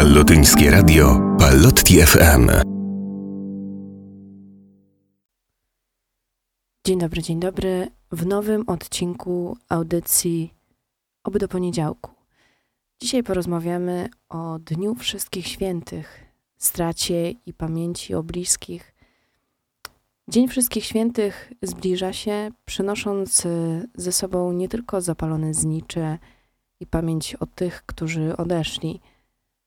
Pallotyńskie Radio, Pallotti FM. Dzień dobry, dzień dobry. W nowym odcinku audycji Oby do poniedziałku. Dzisiaj porozmawiamy o Dniu Wszystkich Świętych, stracie i pamięci o bliskich. Dzień Wszystkich Świętych zbliża się, przynosząc ze sobą nie tylko zapalone znicze i pamięć o tych, którzy odeszli,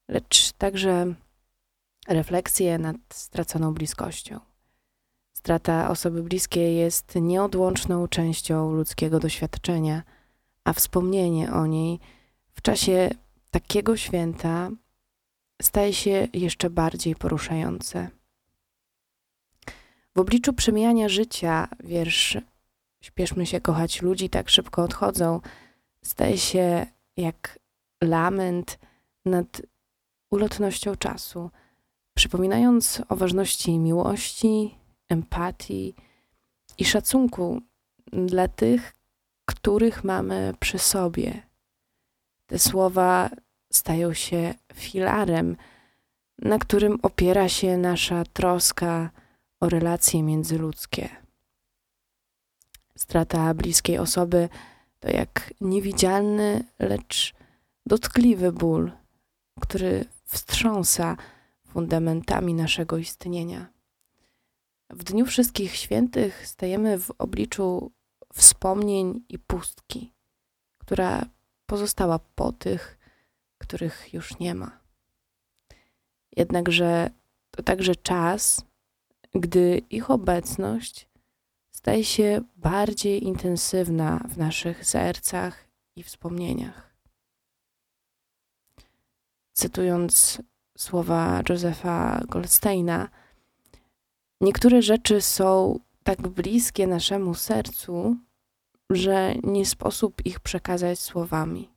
lecz także refleksję nad straconą bliskością. Strata osoby bliskiej jest nieodłączną częścią ludzkiego doświadczenia, a wspomnienie o niej w czasie takiego święta staje się jeszcze bardziej poruszające. W obliczu przemijania życia wiersz Śpieszmy się kochać ludzi, tak szybko odchodzą, staje się jak lament nad ulotnością czasu, przypominając o ważności miłości, empatii i szacunku dla tych, których mamy przy sobie. Te słowa stają się filarem, na którym opiera się nasza troska o relacje międzyludzkie. Strata bliskiej osoby to jak niewidzialny, lecz dotkliwy ból, który wstrząsa fundamentami naszego istnienia. W Dniu Wszystkich Świętych stajemy w obliczu wspomnień i pustki, która pozostała po tych, których już nie ma. Jednakże to także czas, gdy ich obecność staje się bardziej intensywna w naszych sercach i wspomnieniach. Cytując słowa Josepha Goldsteina, niektóre rzeczy są tak bliskie naszemu sercu, że nie sposób ich przekazać słowami.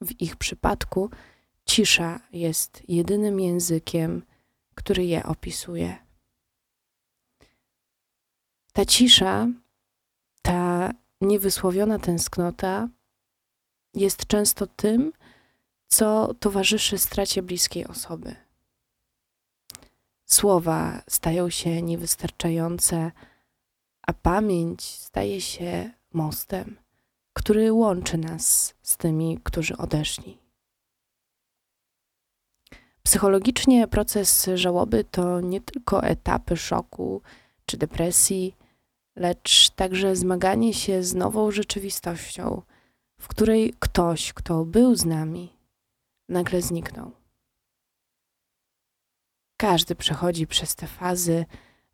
W ich przypadku cisza jest jedynym językiem, który je opisuje. Ta cisza, ta niewysłowiona tęsknota jest często tym, co towarzyszy stracie bliskiej osoby. Słowa stają się niewystarczające, a pamięć staje się mostem, który łączy nas z tymi, którzy odeszli. Psychologicznie proces żałoby to nie tylko etapy szoku czy depresji, lecz także zmaganie się z nową rzeczywistością, w której ktoś, kto był z nami, nagle zniknął. Każdy przechodzi przez te fazy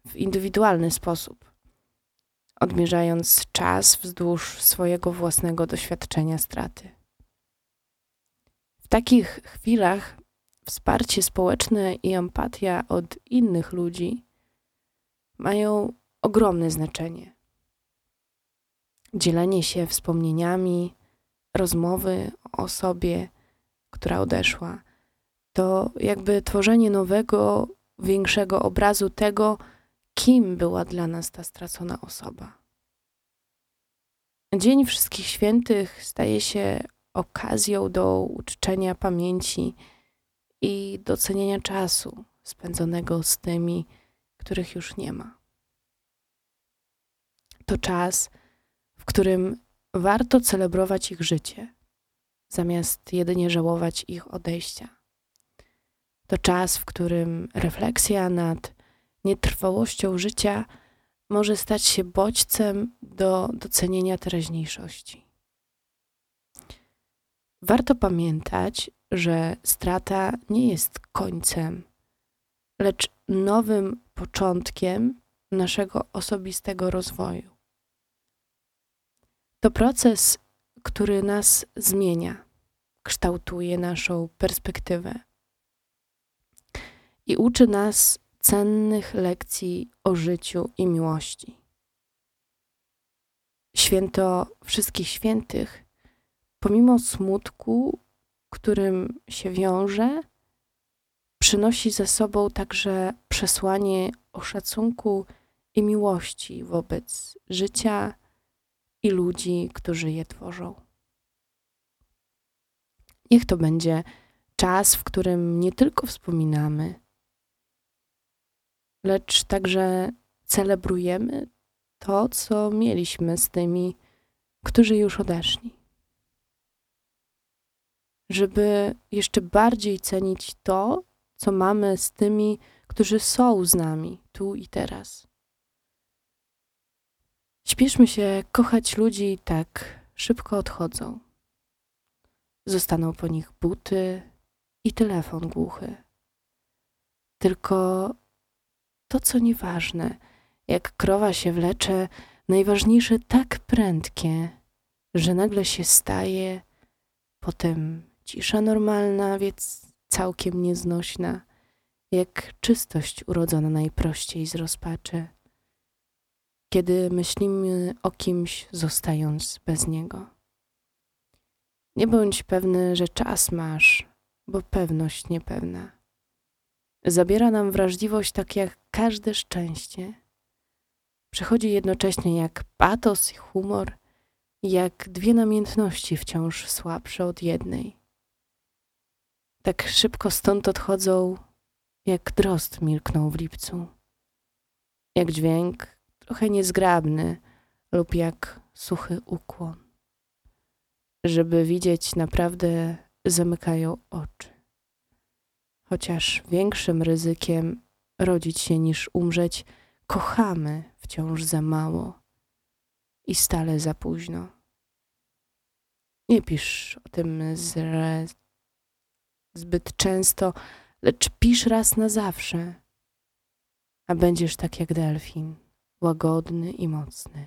w indywidualny sposób, odmierzając czas wzdłuż swojego własnego doświadczenia straty. W takich chwilach wsparcie społeczne i empatia od innych ludzi mają ogromne znaczenie. Dzielenie się wspomnieniami, rozmowy o osobie, która odeszła, to jakby tworzenie nowego, większego obrazu tego, kim była dla nas ta stracona osoba. Dzień Wszystkich Świętych staje się okazją do uczczenia pamięci i docenienia czasu spędzonego z tymi, których już nie ma. To czas, w którym warto celebrować ich życie, zamiast jedynie żałować ich odejścia. To czas, w którym refleksja nad nietrwałością życia może stać się bodźcem do docenienia teraźniejszości. Warto pamiętać, że strata nie jest końcem, lecz nowym początkiem naszego osobistego rozwoju. To proces, który nas zmienia, kształtuje naszą perspektywę i uczy nas cennych lekcji o życiu i miłości. Święto Wszystkich Świętych, pomimo smutku, którym się wiąże, przynosi ze sobą także przesłanie o szacunku i miłości wobec życia i ludzi, którzy je tworzą. Niech to będzie czas, w którym nie tylko wspominamy, lecz także celebrujemy to, co mieliśmy z tymi, którzy już odeszli. Żeby jeszcze bardziej cenić to, co mamy z tymi, którzy są z nami tu i teraz. Śpieszmy się kochać ludzi tak szybko odchodzą. Zostaną po nich buty i telefon głuchy. Tylko to, co nieważne, jak krowa się wlecze, najważniejsze tak prędkie, że nagle się staje, potem cisza normalna, więc całkiem nieznośna, jak czystość urodzona najprościej z rozpaczy, kiedy myślimy o kimś, zostając bez niego. Nie bądź pewny, że czas masz, bo pewność niepewna. Zabiera nam wrażliwość tak jak każde szczęście. Przechodzi jednocześnie jak patos i humor, jak dwie namiętności wciąż słabsze od jednej. Tak szybko stąd odchodzą, jak drozd milknął w lipcu. Jak dźwięk trochę niezgrabny lub jak suchy ukłon. Żeby widzieć, naprawdę zamykają oczy. Chociaż większym ryzykiem rodzić się niż umrzeć, kochamy wciąż za mało i stale za późno. Nie pisz o tym zbyt często, lecz pisz raz na zawsze, a będziesz tak jak delfin, łagodny i mocny.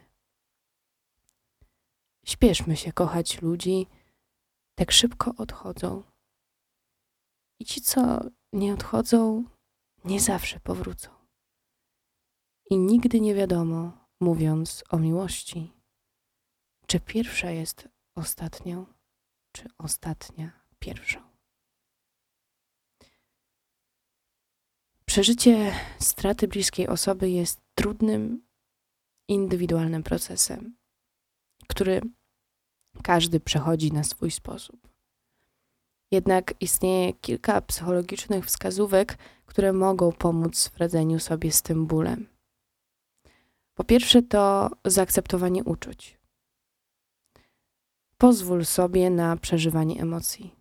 Śpieszmy się kochać ludzi, tak szybko odchodzą. I ci, co nie odchodzą, nie zawsze powrócą. I nigdy nie wiadomo, mówiąc o miłości, czy pierwsza jest ostatnią, czy ostatnia pierwszą. Przeżycie straty bliskiej osoby jest trudnym, indywidualnym procesem, który każdy przechodzi na swój sposób. Jednak istnieje kilka psychologicznych wskazówek, które mogą pomóc w radzeniu sobie z tym bólem. Po pierwsze, to zaakceptowanie uczuć. Pozwól sobie na przeżywanie emocji.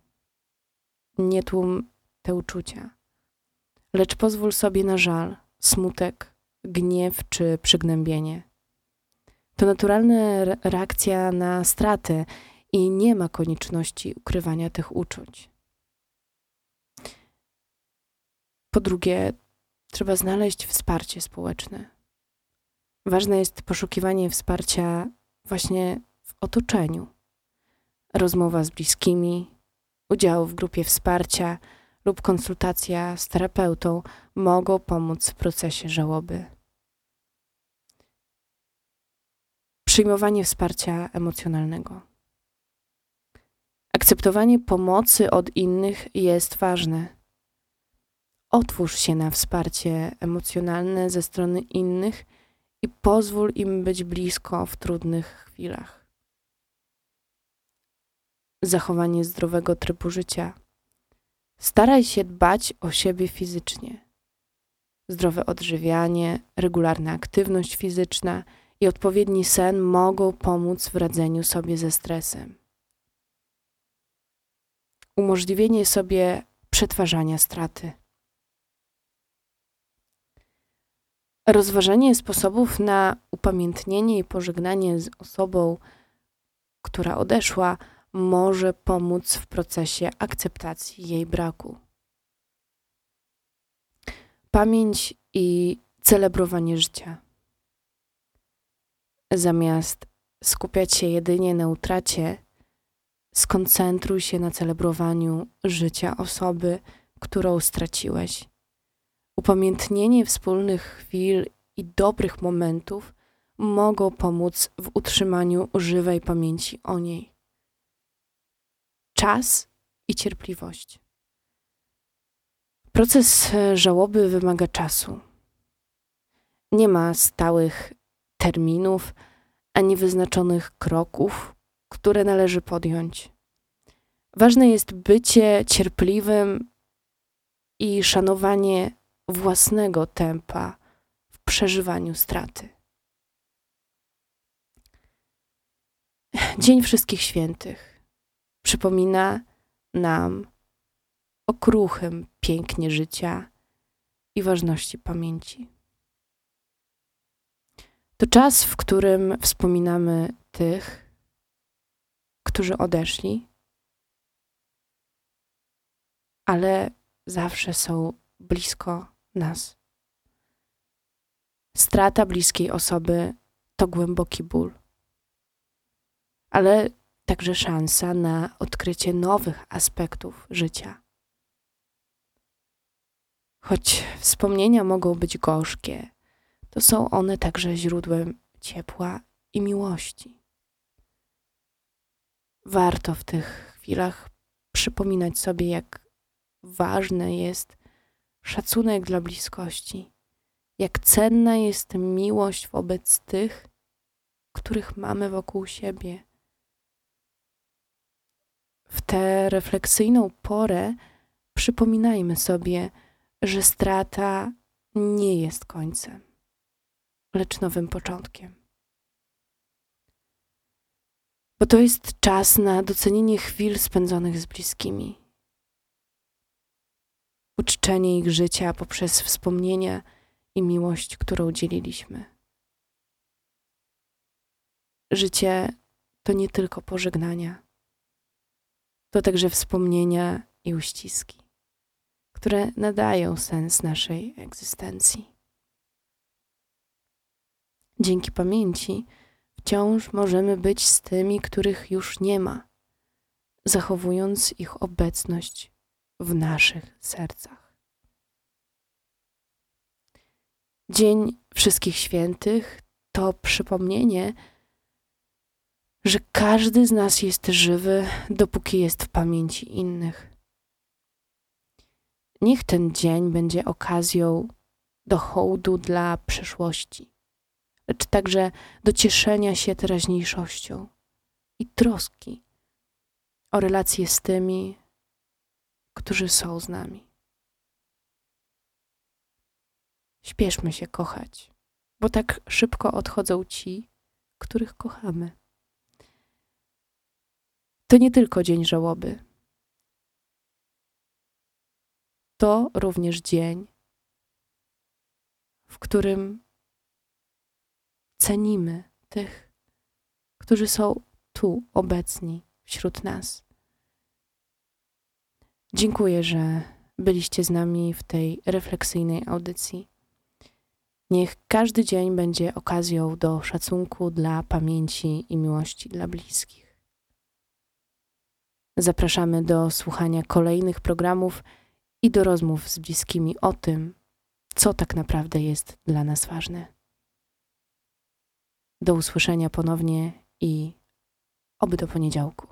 Nie tłum te uczucia lecz pozwól sobie na żal, smutek, gniew czy przygnębienie. To naturalna reakcja na stratę i nie ma konieczności ukrywania tych uczuć. Po drugie, trzeba znaleźć wsparcie społeczne. Ważne jest poszukiwanie wsparcia właśnie w otoczeniu. Rozmowa z bliskimi, udział w grupie wsparcia lub konsultacja z terapeutą mogą pomóc w procesie żałoby. Przyjmowanie wsparcia emocjonalnego. Akceptowanie pomocy od innych jest ważne. Otwórz się na wsparcie emocjonalne ze strony innych i pozwól im być blisko w trudnych chwilach. Zachowanie zdrowego trybu życia Staraj się dbać o siebie fizycznie. Zdrowe odżywianie, regularna aktywność fizyczna i odpowiedni sen mogą pomóc w radzeniu sobie ze stresem. Umożliwienie sobie przetwarzania straty. Rozważanie sposobów na upamiętnienie i pożegnanie z osobą, która odeszła, może pomóc w procesie akceptacji jej braku. Pamięć i celebrowanie życia. Zamiast skupiać się jedynie na utracie, skoncentruj się na celebrowaniu życia osoby, którą straciłeś. Upamiętnienie wspólnych chwil i dobrych momentów mogą pomóc w utrzymaniu żywej pamięci o niej czas i cierpliwość. Proces e, żałoby wymaga czasu. Nie ma stałych terminów ani wyznaczonych kroków, które należy podjąć. Ważne jest bycie cierpliwym i szanowanie własnego tempa w przeżywaniu straty. Dzień Wszystkich Świętych przypomina nam o kruchym pięknie życia i ważności pamięci. To czas, w którym wspominamy tych, którzy odeszli, ale zawsze są blisko nas. Strata bliskiej osoby to głęboki ból, ale także szansa na odkrycie nowych aspektów życia. Choć wspomnienia mogą być gorzkie, to są one także źródłem ciepła i miłości. Warto w tych chwilach przypominać sobie, jak ważny jest szacunek dla bliskości, jak cenna jest miłość wobec tych, których mamy wokół siebie. W tę refleksyjną porę przypominajmy sobie, że strata nie jest końcem, lecz nowym początkiem. Bo to jest czas na docenienie chwil spędzonych z bliskimi, uczczenie ich życia poprzez wspomnienia i miłość, którą dzieliliśmy. Życie to nie tylko pożegnania, to także wspomnienia i uściski które nadają sens naszej egzystencji. Dzięki pamięci wciąż możemy być z tymi, których już nie ma, zachowując ich obecność w naszych sercach. Dzień Wszystkich Świętych to przypomnienie, że każdy z nas jest żywy, dopóki jest w pamięci innych. Niech ten dzień będzie okazją do hołdu dla przeszłości, lecz także do cieszenia się teraźniejszością i troski o relacje z tymi, którzy są z nami. Śpieszmy się kochać, bo tak szybko odchodzą ci, których kochamy. To nie tylko dzień żałoby to również dzień, w którym cenimy tych, którzy są tu obecni wśród nas. Dziękuję, że byliście z nami w tej refleksyjnej audycji. Niech każdy dzień będzie okazją do szacunku dla pamięci i miłości dla bliskich. Zapraszamy do słuchania kolejnych programów i do rozmów z bliskimi o tym, co tak naprawdę jest dla nas ważne. Do usłyszenia ponownie i oby do poniedziałku.